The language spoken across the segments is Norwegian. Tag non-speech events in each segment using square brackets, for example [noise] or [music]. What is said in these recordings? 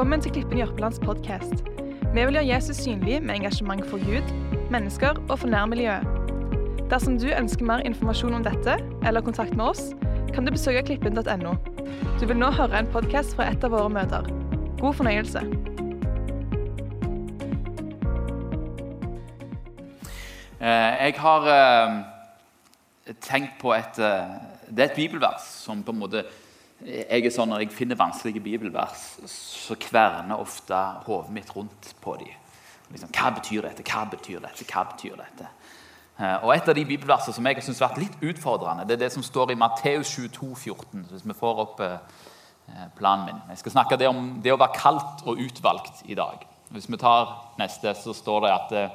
Velkommen til Klippen Jørpelands podkast. Vi vil gjøre Jesus synlig med engasjement for Gud, mennesker og for nærmiljøet. Dersom du ønsker mer informasjon om dette eller kontakt med oss, kan du besøke klippen.no. Du vil nå høre en podkast fra et av våre møter. God fornøyelse. Eh, Jeg har eh, tenkt på et eh, Det er et bibelvers som på en måte Jeg er sånn Når jeg finner vanskelige bibelvers, så kverner ofte hodet mitt rundt på dem. Liksom, hva betyr dette? Hva betyr dette? Hva betyr dette? Eh, Og Et av de bibelversene som jeg har har vært litt utfordrende, det er det som står i Matteus 22, 14. Hvis vi får opp eh, planen min. Jeg skal snakke om det å være kalt og utvalgt i dag. Hvis vi tar neste, så står det at eh,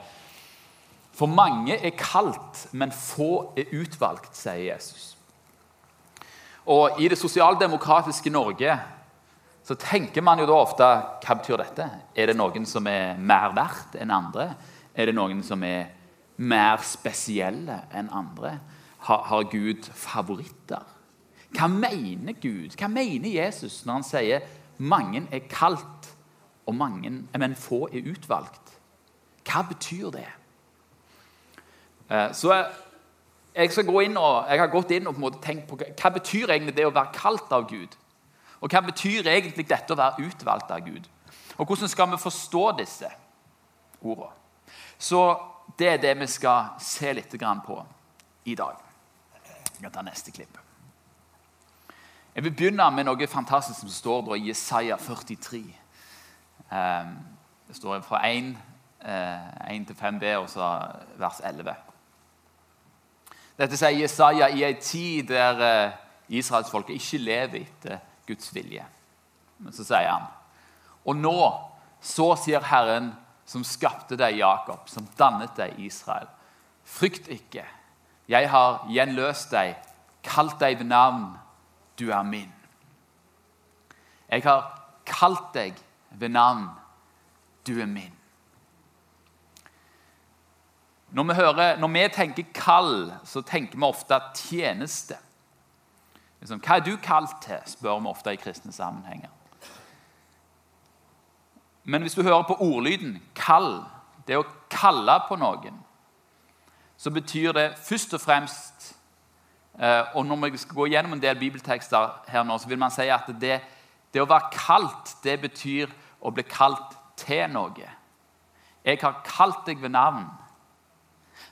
for mange er kalt, men få er utvalgt, sier Jesus. Og I det sosialdemokratiske Norge så tenker man jo da ofte hva betyr dette? Er det noen som er mer verdt enn andre? Er det noen som er mer spesielle enn andre? Har, har Gud favoritter? Hva mener Gud? Hva mener Jesus når han sier mange er kalt, og mange, men få er utvalgt? Hva betyr det? Eh, Så jeg, skal gå inn og, jeg har gått inn og på en måte tenkt på hva, betyr egentlig det å være kalt av Gud. Og hva betyr egentlig dette å være utvalgt av Gud? Og hvordan skal vi forstå disse ordene? Så det er det vi skal se litt på i dag. Jeg kan ta neste klipp. Jeg vil begynne med noe fantastisk som står der i Jesaja 43. Eh, Det står fra 1, eh, 1 til 5b og så vers 11. Dette sier Jesaja i en tid der eh, israelsfolket ikke lever etter Guds vilje. Men så sier han Og nå, så sier Herren, som skapte deg, Jakob, som dannet deg, Israel. Frykt ikke. Jeg har gjenløst deg, kalt deg ved navn. Du er min. Jeg har kalt deg ved navn. Du er min. Når vi, hører, når vi tenker kall, så tenker vi ofte tjeneste. Liksom, Hva er du kalt til? spør vi ofte i kristne sammenhenger. Men hvis du hører på ordlyden 'kall', det å kalle på noen, så betyr det først og fremst eh, Og når vi skal gå gjennom en del bibeltekster her nå, så vil man si at det, det å være kalt, det betyr å bli kalt til noe. Jeg har kalt deg ved navn.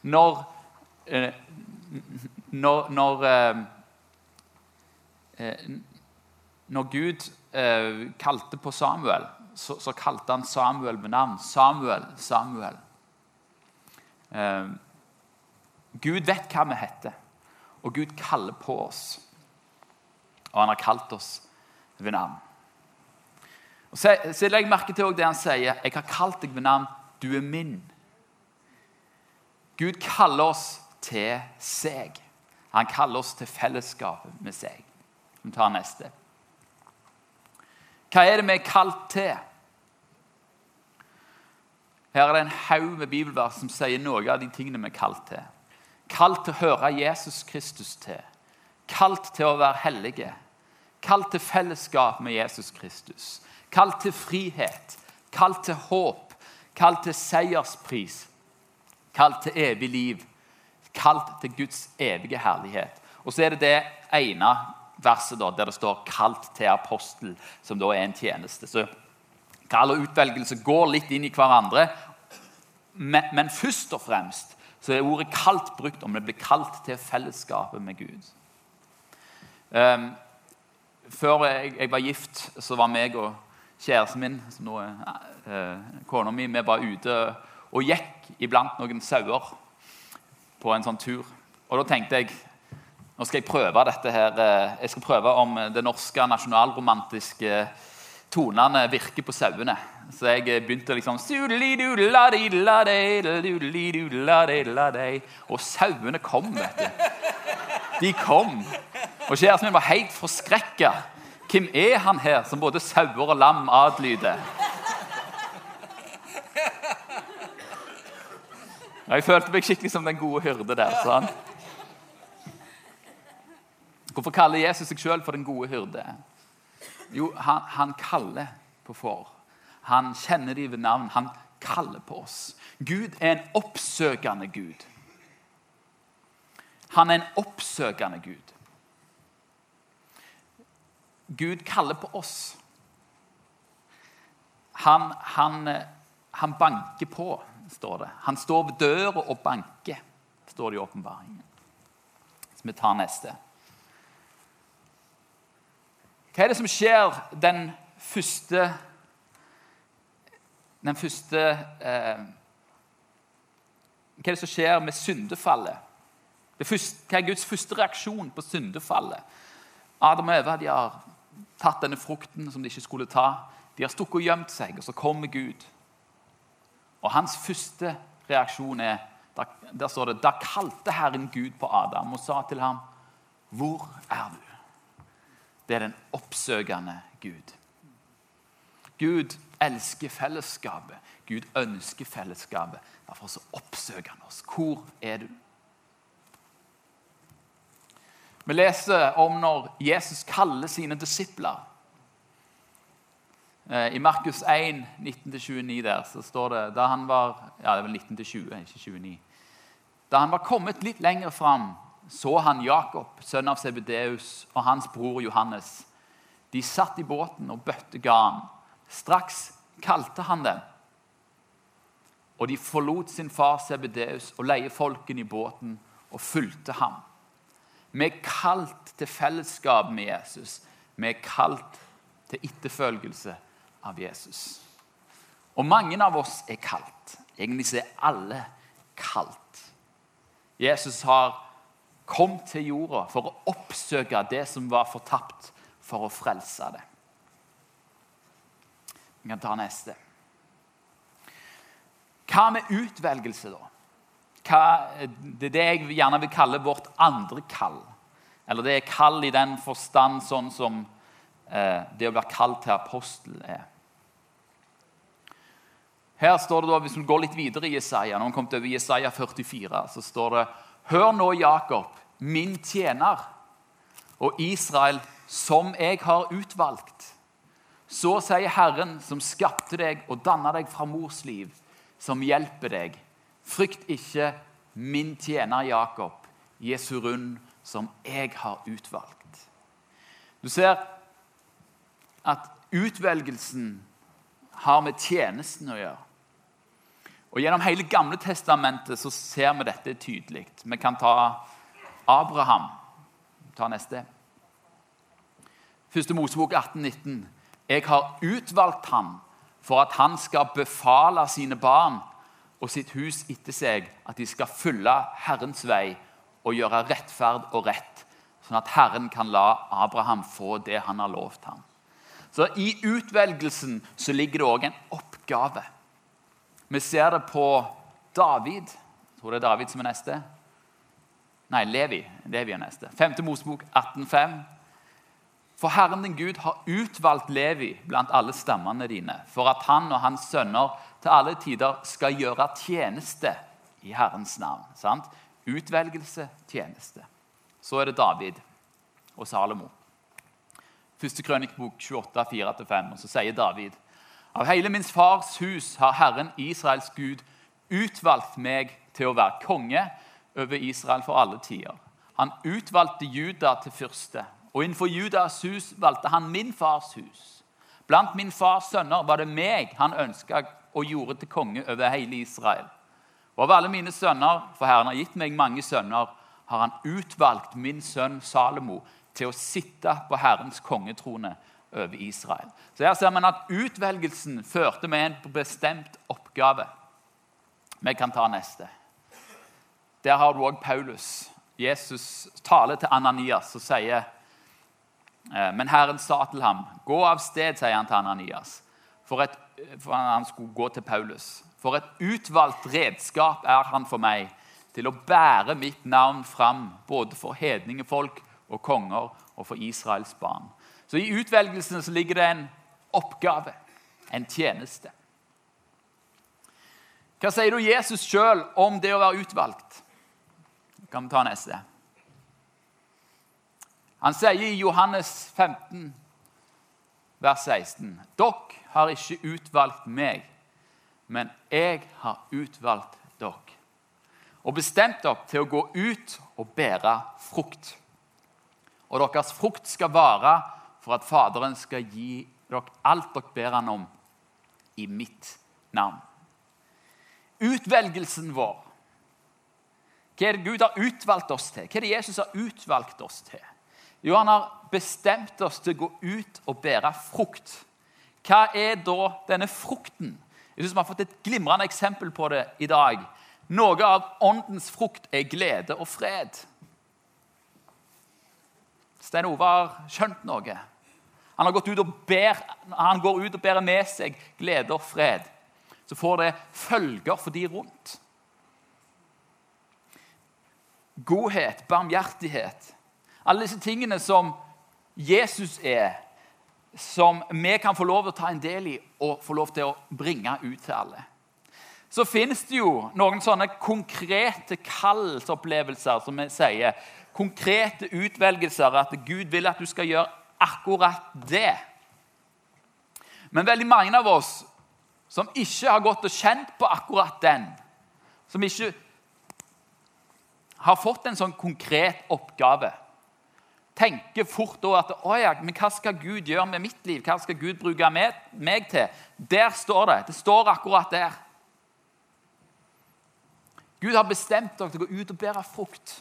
Når, eh, når, når, eh, eh, når Gud kalte på Samuel, så, så kalte han Samuel med navn. Samuel, Samuel. Gud vet hva vi heter, og Gud kaller på oss. Og han har kalt oss ved navn. Og så, så Legg merke til det han sier. 'Jeg har kalt deg ved navn. Du er min.' Gud kaller oss til seg. Han kaller oss til fellesskapet med seg. Vi tar neste. Hva er det vi er kalt til? Her er det en haug med bibelvers som sier noe av de tingene vi er kalt til. Kalt til å høre Jesus Kristus til. Kalt til å være hellige. Kalt til fellesskap med Jesus Kristus. Kalt til frihet. Kalt til håp. Kalt til seierspris. Kalt til evig liv. Kalt til Guds evige herlighet. Og så er det det ene verset da, der det står 'kalt til apostel', som da er en tjeneste. Så Kall og utvelgelse går litt inn i hverandre, men, men først og fremst så er ordet 'kalt' brukt om det blir kalt til fellesskapet med Gud. Um, før jeg, jeg, var gift, så var meg og kjæresten min, som nå er uh, kona mi, vi var ute og gikk iblant noen sauer på en sånn tur. Og da tenkte jeg nå skal jeg prøve dette her. Jeg skal prøve om det norske nasjonalromantiske tonene virker på sauene. Så jeg begynte liksom Og sauene kom, vet du. De kom. Og kjæresten min var helt forskrekka. Hvem er han her som både sauer og lam adlyder? Jeg følte meg skikkelig som den gode hyrde der. sånn. Hvorfor kaller Jesus seg sjøl for den gode hyrde? Jo, han, han, kaller på får. Han kjenner de ved navn. Han kaller på oss. Gud er en oppsøkende Gud. Han er en oppsøkende Gud. Gud kaller på oss. Han, han, han banker på, står det. Han står ved døra og banker, står det i åpenbaringen. Så vi tar neste. Hva er det som skjer den første Den første eh, Hva er det som skjer med syndefallet? Første, hva er Guds første reaksjon på syndefallet? Adam og Eva de har tatt denne frukten som de ikke skulle ta. De har stukket og gjemt seg, og så kommer Gud. Og hans første reaksjon er Der, der står det Da kalte Herren Gud på Adam og sa til ham, 'Hvor er du?' Det er den oppsøkende Gud. Gud elsker fellesskapet. Gud ønsker fellesskapet. Derfor så oppsøker han oss. Hvor er du? Vi leser om når Jesus kaller sine disipler. Eh, I Markus 1, 19-29 der, så står det da han var ja, det var 19-20, ikke 29. Da han var kommet litt lenger fram, så han Jakob, sønn av Sebedeus, og hans bror Johannes. De satt i båten og bøtte garn. Straks kalte han dem. Og de forlot sin far Sebedeus og leiefolkene i båten og fulgte ham. Vi er kalt til fellesskap med Jesus. Vi er kalt til etterfølgelse av Jesus. Og mange av oss er kalt. Egentlig er alle kalt. Jesus har kommet til jorda for å oppsøke det som var fortapt, for å frelse det. Vi kan ta neste. Hva med utvelgelse, da? hva, det er det jeg gjerne vil kalle vårt andre kall. Eller det er kall i den forstand sånn som eh, det å være kalt til apostel er. Her står det da, Hvis vi går litt videre i Jesaja, når kommer til Jesaja 44, så står det Hør nå, Jakob, min tjener, og Israel, som jeg har utvalgt. Så sier Herren, som skapte deg og danna deg fra mors liv, som hjelper deg. Frykt ikke min tjener Jakob, Jesu rund, som jeg har utvalgt. Du ser at utvelgelsen har med tjenesten å gjøre. Og Gjennom hele Gamle testamentet så ser vi dette tydelig. Vi kan ta Abraham. Ta neste. Første Mosebok 18-19. Jeg har utvalgt ham for at han skal befale sine barn og sitt hus etter seg, at de skal følge Herrens vei og gjøre rettferd og rett, sånn at Herren kan la Abraham få det han har lovt ham. Så I utvelgelsen så ligger det òg en oppgave. Vi ser det på David. Jeg tror det er David som er neste. Nei, Levi. Levi er neste. 5. Mosebok 18,5. For Herren din Gud har utvalgt Levi blant alle stammene dine, for at han og hans sønner til alle tider skal gjøre tjeneste i Herrens navn. Sant? Utvelgelse, tjeneste. Så er det David og Salomo. Første krønikebok 28, 4-5. Og så sier David.: Av hele min fars hus har Herren Israels Gud utvalgt meg til å være konge over Israel for alle tider. Han utvalgte Juda til fyrste, og innenfor Judas hus valgte han min fars hus. Blant min fars sønner var det meg han ønska og gjorde til konge over hele Israel. Og av alle mine sønner, for Herren har gitt meg mange sønner, har han utvalgt min sønn Salomo til å sitte på Herrens kongetrone over Israel. Så Her ser man at utvelgelsen førte med en bestemt oppgave. Vi kan ta neste. Der har du òg Paulus. Jesus taler til Ananias og sier eh, Men Herren sa til ham, 'Gå av sted', sier han til Ananias. For et for han skulle gå til Paulus. For et utvalgt redskap er han for meg til å bære mitt navn fram både for hedningefolk og konger og for Israels barn. Så I utvelgelsen så ligger det en oppgave, en tjeneste. Hva sier du Jesus sjøl om det å være utvalgt? Kan vi ta neste? Han sier i Johannes 15 vers 16. Dere har ikke utvalgt meg, men jeg har utvalgt dere. Og bestemt dere til å gå ut og bære frukt. Og deres frukt skal vare for at Faderen skal gi dere alt dere ber han om i mitt navn. Utvelgelsen vår Hva er det Gud har utvalgt oss til? Hva er det Jesus har utvalgt oss til? Jo, han har bestemt oss til å gå ut og bære frukt. Hva er da denne frukten? Jeg synes Vi har fått et glimrende eksempel på det i dag. Noe av åndens frukt er glede og fred. Stein Ove har skjønt noe. Han, har gått ut og ber, han går ut og bærer med seg glede og fred. Så får det følger for de rundt. Godhet, barmhjertighet. Alle disse tingene som Jesus er, som vi kan få lov til å ta en del i og få lov til å bringe ut til alle. Så finnes det jo noen sånne konkrete kallsopplevelser, som vi sier. Konkrete utvelgelser, at Gud vil at du skal gjøre akkurat det. Men veldig mange av oss som ikke har gått og kjent på akkurat den, som ikke har fått en sånn konkret oppgave, tenker fort da at ja, men hva skal Gud gjøre med mitt liv? Hva skal Gud bruke meg, meg til? Der står det. Det står akkurat der. Gud har bestemt dere til å gå ut og bære frukt.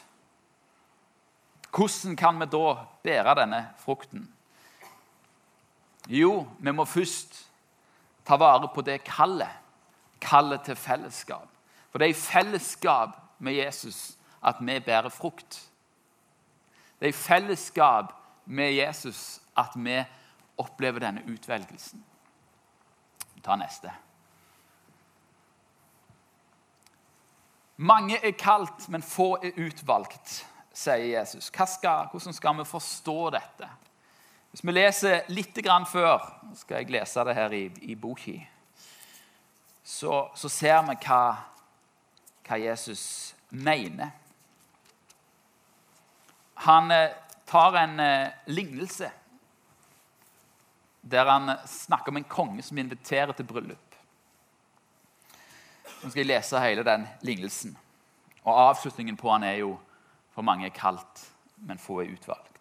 Hvordan kan vi da bære denne frukten? Jo, vi må først ta vare på det kallet. Kallet til fellesskap. For det er i fellesskap med Jesus at vi bærer frukt. Det er i fellesskap med Jesus at vi opplever denne utvelgelsen. Ta neste. Mange er kalt, men få er utvalgt, sier Jesus. Skal, hvordan skal vi forstå dette? Hvis vi leser litt før, skal jeg lese det her i, i boka, så, så, ser vi hva, hva Jesus mener. Han eh, tar en eh, lignelse der han snakker om en konge som inviterer til bryllup. Nå skal jeg lese hele den lignelsen. Og Avslutningen på han er jo for mange kaldt, men få er utvalgt.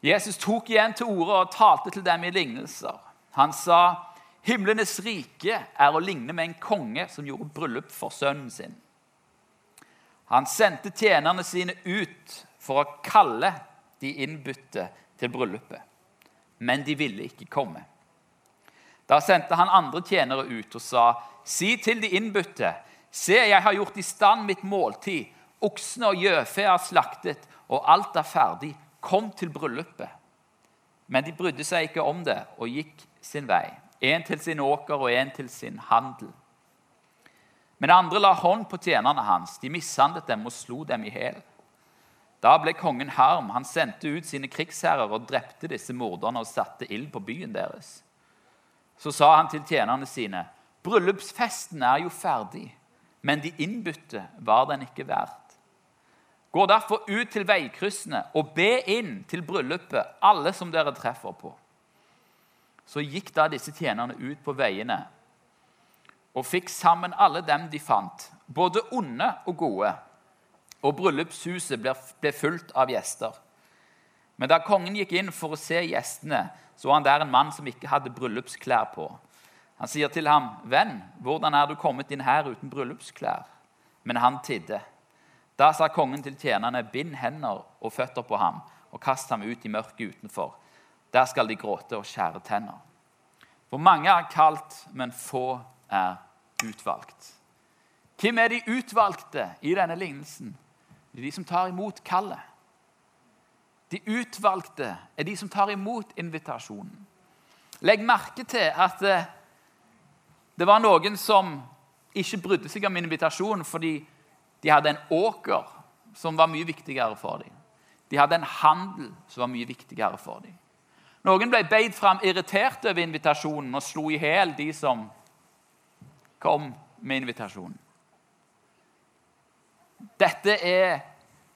Jesus tok igjen til orde og talte til dem i lignelser. Han sa, 'Himlenes rike er å ligne med en konge som gjorde bryllup for sønnen sin.' Han sendte tjenerne sine ut for å kalle de innbytte til bryllupet. Men de ville ikke komme. Da sendte han andre tjenere ut og sa, Si til de innbytte, se, jeg har gjort i stand mitt måltid. Oksene og gjøfe er slaktet, og alt er ferdig. Kom til bryllupet. Men de brydde seg ikke om det og gikk sin vei. En til sin åker og en til sin handel. Men andre la hånd på tjenerne hans. De mishandlet dem og slo dem i hjel. Da ble kongen harm. Han sendte ut sine krigsherrer og drepte disse morderne og satte ild på byen deres. Så sa han til tjenerne sine.: Bryllupsfesten er jo ferdig, men de innbytte var den ikke verdt. Gå derfor ut til veikryssene og be inn til bryllupet alle som dere treffer på. Så gikk da disse tjenerne ut på veiene og fikk sammen alle dem de fant, både onde og gode og bryllupshuset ble fullt av gjester. Men da kongen gikk inn for å se gjestene, så han der en mann som ikke hadde bryllupsklær på. Han sier til ham, 'Venn, hvordan er du kommet inn her uten bryllupsklær?' Men han tidde. Da sa kongen til tjenerne, 'Bind hender og føtter på ham, og kast ham ut i mørket utenfor.' Der skal de gråte og skjære tenner. For mange er kalt, men få er utvalgt. Hvem er de utvalgte i denne lignelsen? Det er de som tar imot kallet. De utvalgte er de som tar imot invitasjonen. Legg merke til at eh, det var noen som ikke brydde seg om invitasjonen fordi de hadde en åker som var mye viktigere for dem. De hadde en handel som var mye viktigere for dem. Noen ble beid fram irritert over invitasjonen og slo i hjel de som kom med invitasjonen. Dette er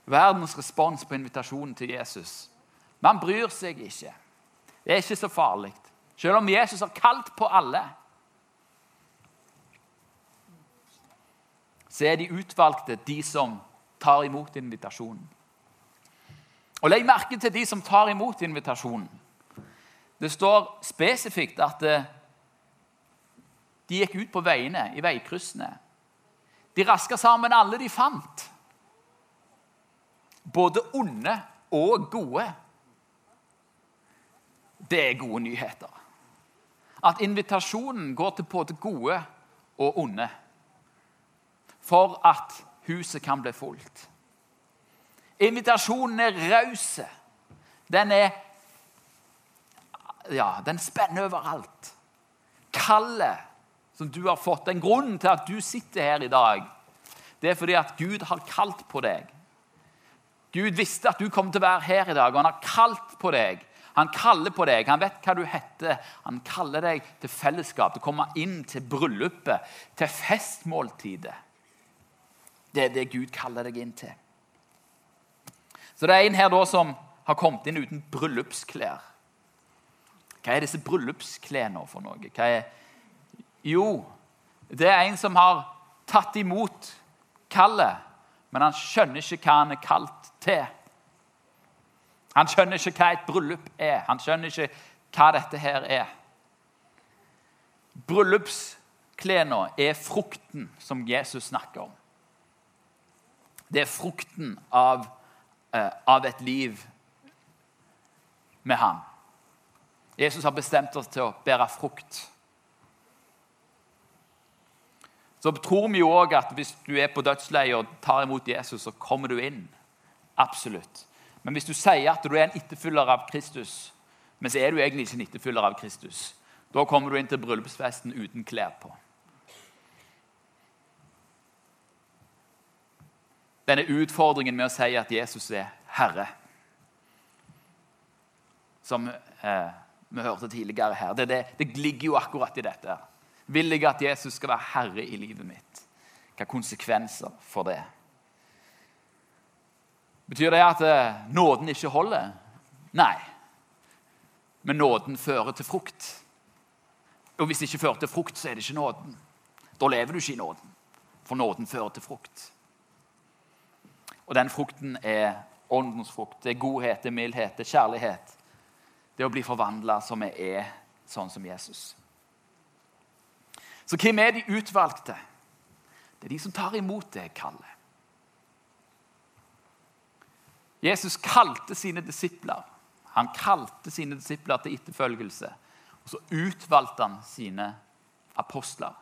verdens respons på invitasjonen til Jesus. Man bryr seg ikke. Det er ikke så farlig. Selv om Jesus har kalt på alle, så er de utvalgte de som tar imot invitasjonen. Og Legg merke til de som tar imot invitasjonen. Det står spesifikt at eh, de gikk ut på veiene, i veikryssene. De raska sammen alle de fant. Både onde og gode. Det er gode nyheter. At invitasjonen går til både gode og onde. For at huset kan bli fullt. Invitasjonen er raus. Den er Ja, den spenner overalt. Kallet som du har fått, den grunnen til at du sitter her i dag, det er fordi at Gud har kalt på deg. Gud visste at du kom til å være her i dag, og han har kalt på deg. Han kaller på deg, han vet hva du heter. Han kaller deg til fellesskap, til å komme inn til bryllupet, til festmåltidet. Det er det Gud kaller deg inn til. Så det er en her da som har kommet inn uten bryllupsklær. Hva er disse bryllupsklærne for noe? Hva er... Jo, det er en som har tatt imot kallet, men han skjønner ikke hva han er kalt til. Han skjønner ikke hva et bryllup er. Han skjønner ikke hva dette her er. Bryllupsklærne er frukten som Jesus snakker om. Det er frukten av Eh, av et liv med ham. Jesus har bestemt oss til å bære frukt. Så tror vi jo òg at hvis du er på dødsleiet og tar imot Jesus, så kommer du inn. Absolutt. Men hvis du sier at du er en etterfølger av Kristus, men så er du egentlig ikke en etterfølger av Kristus, da kommer du inn til bryllupsfesten uten klær på. Denne utfordringen med å si at Jesus er Herre. Som eh, vi hørte tidligere her. Det, det, det, ligger jo akkurat i dette. Vil jeg at Jesus skal være herre i livet mitt? Hva konsekvenser for det? Betyr det at eh, nåden ikke holder? Nei. Men nåden fører til frukt. Og hvis det ikke fører til frukt, så er det ikke nåden. Da lever du ikke i nåden. For nåden fører til frukt. Og den frukten er åndens frukt. Det er godhet, det er mildhet, det er kjærlighet. Det er å bli forvandla som vi er, sånn som Jesus. Så hvem er de utvalgte? Det er de som tar imot det kallet. Jesus kalte sine disipler. Han kalte sine disipler til etterfølgelse. Og så utvalgte han sine apostler,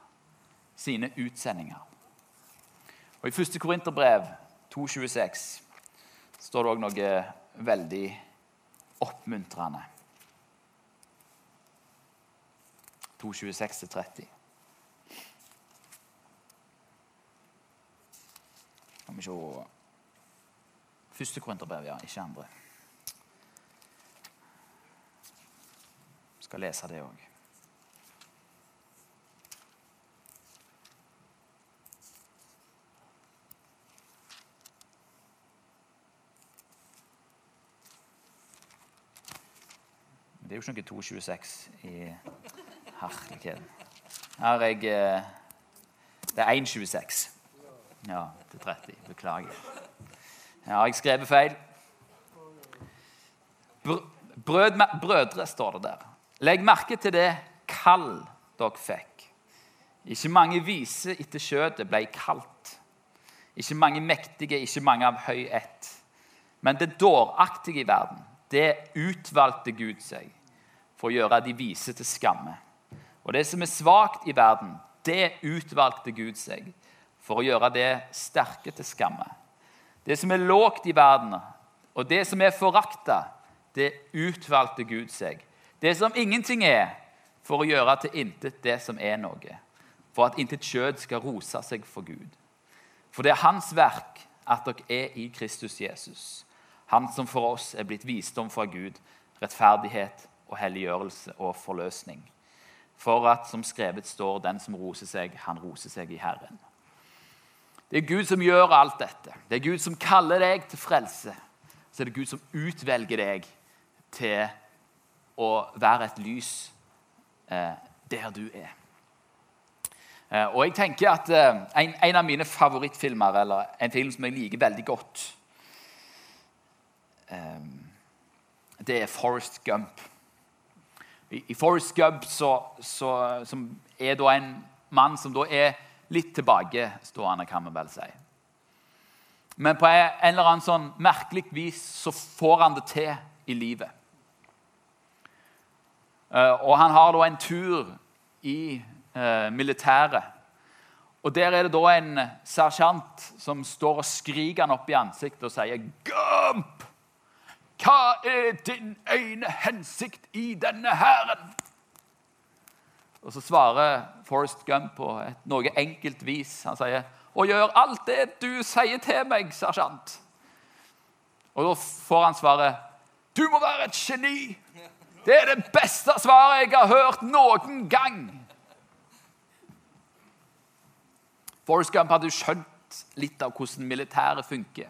sine utsendinger. Og I første Korinterbrev 2,26 står det òg noe veldig oppmuntrende. 2,26-30. Skal vi se Første korinterbrev, ja. Ikke andre. Skal lese det òg. Det er jo ikke noe 2,26 i herligheten. Her er jeg eh, Det er 1,26. Ja, til 30. Beklager. Ja, har jeg skrevet feil? Brød, brødre, står det der. Legg merke til det kall dere fikk. Ikke mange vise etter skjøtet ble kalt. Ikke mange mektige, ikke mange av høy ett. Men det dåraktige i verden, det utvalgte Gud seg for å gjøre de vise til skamme. Og det som er svakt i verden, det utvalgte Gud seg for å gjøre det sterke til skamme. Det som er lågt i verden, og det som er forakta, det utvalgte Gud seg. Det som ingenting er, for å gjøre til intet det som er noe. For at intet kjød skal rose seg for Gud. For det er Hans verk at dere er i Kristus Jesus. Han som for oss er blitt visdom fra Gud, rettferdighet og helliggjørelse og forløsning. For at, som skrevet står, den som roser seg, han roser seg i Herren. Det er Gud som gjør alt dette. Det er Gud som kaller deg til frelse. Så er det Gud som utvelger deg til å være et lys eh, der du er. Eh, og jeg tenker at eh, en, en, av mine favorittfilmer, eller en film som jeg liker veldig godt, eh, det er Forest Gump. I, Forest Gump så, så, som er da en mann som da er litt tilbakestående, kan vi vel si. Men på en eller annen sånn merkelig vis så får han det til i livet. Og han har da en tur i eh, militæret. Og Der er det da en sersjant som står og skriker han opp i ansiktet og sier Gump! Hva er din ene hensikt i denne hæren? Og Så svarer Forrest Gump på et noe enkelt vis. Han sier, 'Å gjøre alt det du sier til meg, sersjant.' Og da får han svaret, 'Du må være et geni.' Det er det beste svaret jeg har hørt noen gang. Forrest Gump hadde skjønt litt av hvordan militæret funker.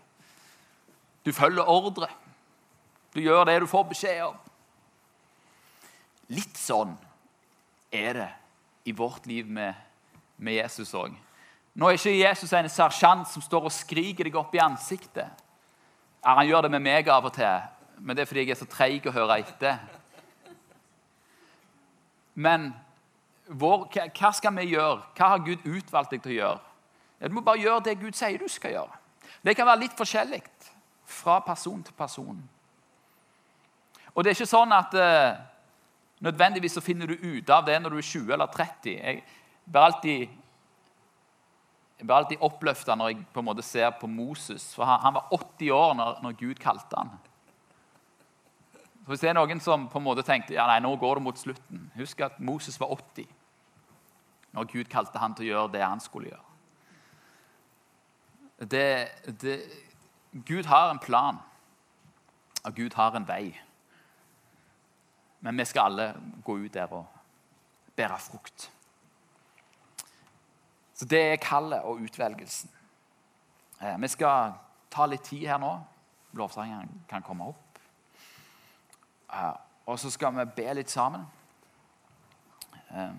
Du følger ordre. Du gjør det du får beskjed om. Litt sånn er det i vårt liv med, med Jesus òg. Nå er ikke Jesus en sersjant som står og skriker deg opp i ansiktet. Han gjør det med meg av og til, men det er fordi jeg er så treig å høre etter. Men vår, hva skal vi gjøre? Hva har Gud utvalgt deg til å gjøre? Ja, du må bare gjøre det Gud sier du skal gjøre. Det kan være litt forskjellig fra person til person. Og det er ikke sånn at eh, nødvendigvis så finner du ut av det når du er 20 eller 30. Jeg blir alltid, jeg blir alltid oppløfta når jeg på en måte ser på Moses. For han, han var 80 år når, når Gud kalte han. Så hvis det er noen som på en måte tenkte ja nei, nå går det mot slutten Husk at Moses var 80 når Gud kalte han til å gjøre det han skulle gjøre. Det, det, Gud har en plan, og Gud har en vei. Men vi skal alle gå ut der og bære frukt. Så det er kallet og utvelgelsen. Eh, vi skal ta litt tid her nå. Lovsangeren kan komme opp. Og så skal vi be litt sammen. Eh,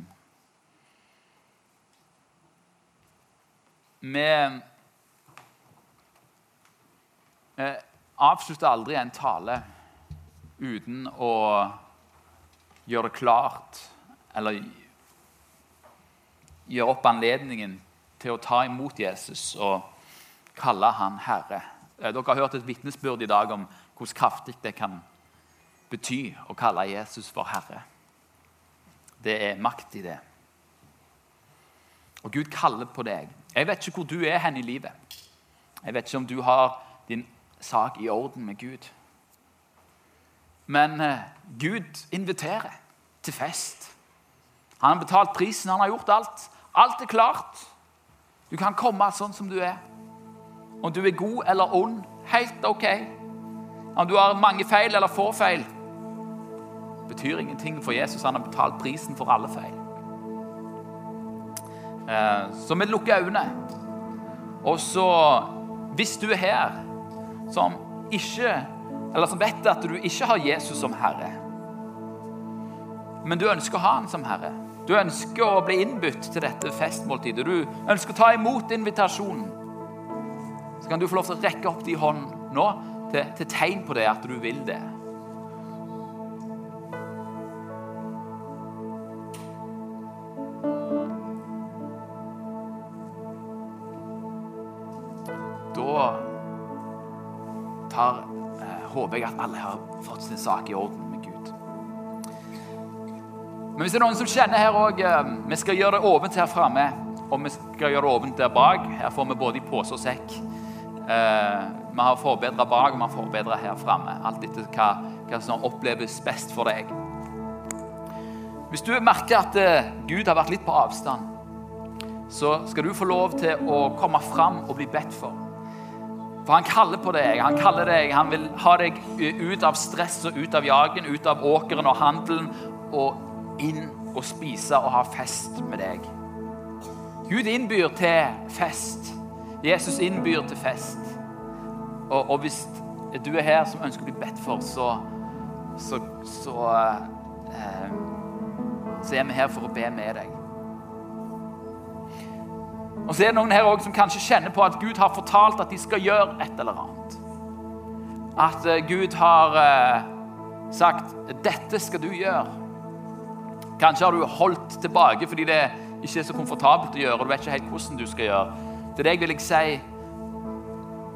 Vi avslutter aldri en tale uten å gjøre det klart eller gjøre opp anledningen til å ta imot Jesus og kalle han Herre. Eh, dere har hørt et vitnesbyrd i dag om hvordan kraftig det kan bety å kalle Jesus for Herre. Det er makt i det. Og Gud kaller på deg. Jeg vet ikke hvor du er hen i livet. Jeg vet ikke om du har din sak i orden med Gud. Men uh, Gud inviterer til fest. Han har betalt prisen, han har gjort alt. Alt er klart. Du kan komme sånn som du er. Om du er god eller ond, helt ok. Om du har mange feil eller få feil, betyr ingenting, for Jesus han har betalt prisen for alle feil. Eh, så vi lukker øynene. Og så, hvis du er her som ikke Eller som vet at du ikke har Jesus som herre, men du ønsker å ha han som herre Du ønsker å bli innbudt til dette festmåltidet. Du ønsker å ta imot invitasjonen. Så kan du få lov til å rekke opp din hånd nå til, til tegn på det at du vil det. At alle har fått sin sak i orden med Gud. Men hvis det er noen som kjenner her òg eh, Vi skal gjøre det åpent her framme. Og vi skal gjøre det åpent der bak. Her får vi både i pose og sekk. Eh, vi har forbedra bak, og vi har forbedra her framme. Alt etter hva, hva, som oppleves best for deg. Hvis du merker at eh, Gud har vært litt på avstand, så skal du få lov til å komme fram og bli bedt for. For han kaller på deg. Han kaller deg, han vil ha deg ut av stress og ut av jagen, ut av åkeren og handelen, og inn og spise og ha fest med deg. Gud innbyr til fest. Jesus innbyr til fest. Og, og hvis du er her som ønsker å bli bedt for, så, så, så, eh, så er vi her for å be med deg. Og så er det noen her også som kanskje kjenner på at Gud har fortalt at de skal gjøre et eller annet. At eh, Gud har eh, sagt 'dette skal du gjøre'. Kanskje har du holdt tilbake fordi det ikke er så komfortabelt å gjøre, og du vet ikke helt hvordan du skal gjøre. Til deg vil jeg si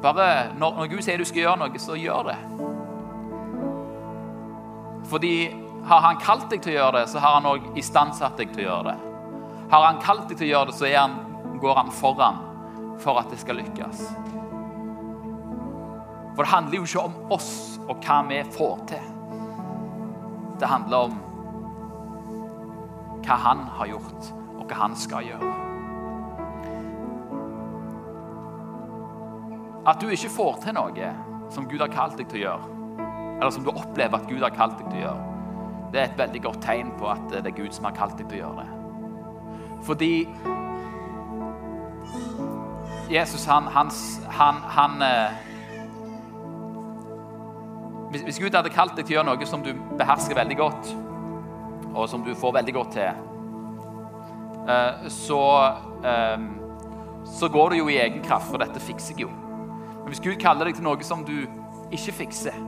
bare når, Gud sier du skal gjøre noe, så gjør det. Fordi har han kalt deg til å gjøre det, så har han òg istandsatt deg til å gjøre det. Har han kalt deg til å gjøre det, så er han, går han foran for at det skal lykkes. For det handler jo ikke om oss og hva vi får til. Det handler om hva han har gjort, og hva han skal gjøre. At du ikke får til noe som Gud har kalt deg til å gjøre, eller som du opplever at Gud har kalt deg til å gjøre, det er et veldig godt tegn på at det er Gud som har kalt deg til å gjøre det. Fordi Jesus, han, hans, han, han eh, hvis, Gud hadde kalt deg til å gjøre noe som du behersker veldig godt, og som du får veldig godt til, eh, så, eh, så går det jo i egen kraft, for dette fikser jeg jo. Men hvis Gud kaller deg til noe som du ikke fikser,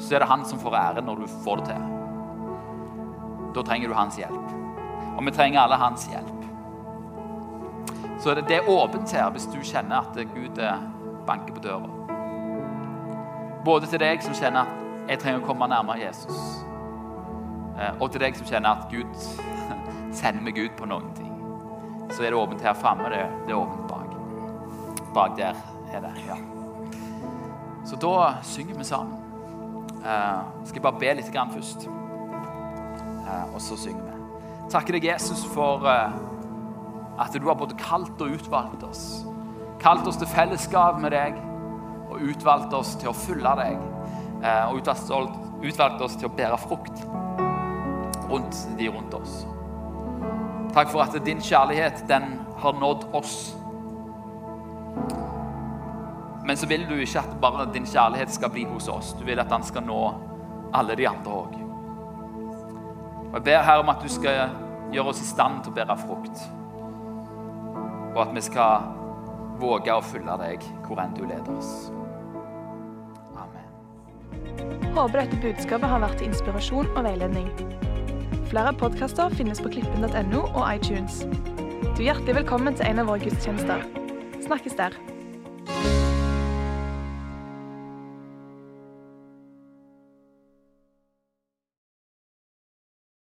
så er det han som får æren når du får det til. Da trenger du hans hjelp. Og vi trenger alle hans hjelp. Så det er åpent her hvis du kjenner at Gud eh, banker på døra. Både til deg som kjenner at jeg trenger å komme nærmere Jesus, eh, og til deg som kjenner at Gud [laughs] sender meg ut på noen ting. Så er det åpent her framme. Det, det er åpent bak. Bak der er det. ja. Så da synger vi sammen. Uh, skal jeg bare be litt grann først, uh, og så synger vi. Takker deg, Jesus, for uh, at du har både kalt og utvalgt oss. Kalt oss til fellesskap med deg og utvalgt oss til å følge deg. og utvalgt oss til å bære frukt rundt de rundt oss. Takk for at din kjærlighet, den har nådd oss. Men så vil du ikke at bare din kjærlighet skal bli hos oss. Du vil at den skal nå alle de andre òg. Jeg ber her om at du skal gjøre oss i stand til å bære frukt. Og at vi skal våge å følge deg hvor enn du leder oss. Amen. Håper dette budskapet har vært til inspirasjon og veiledning. Flere podkaster finnes på klippen.no og iTunes. Du er hjertelig velkommen til en av våre gudstjenester. Snakkes der.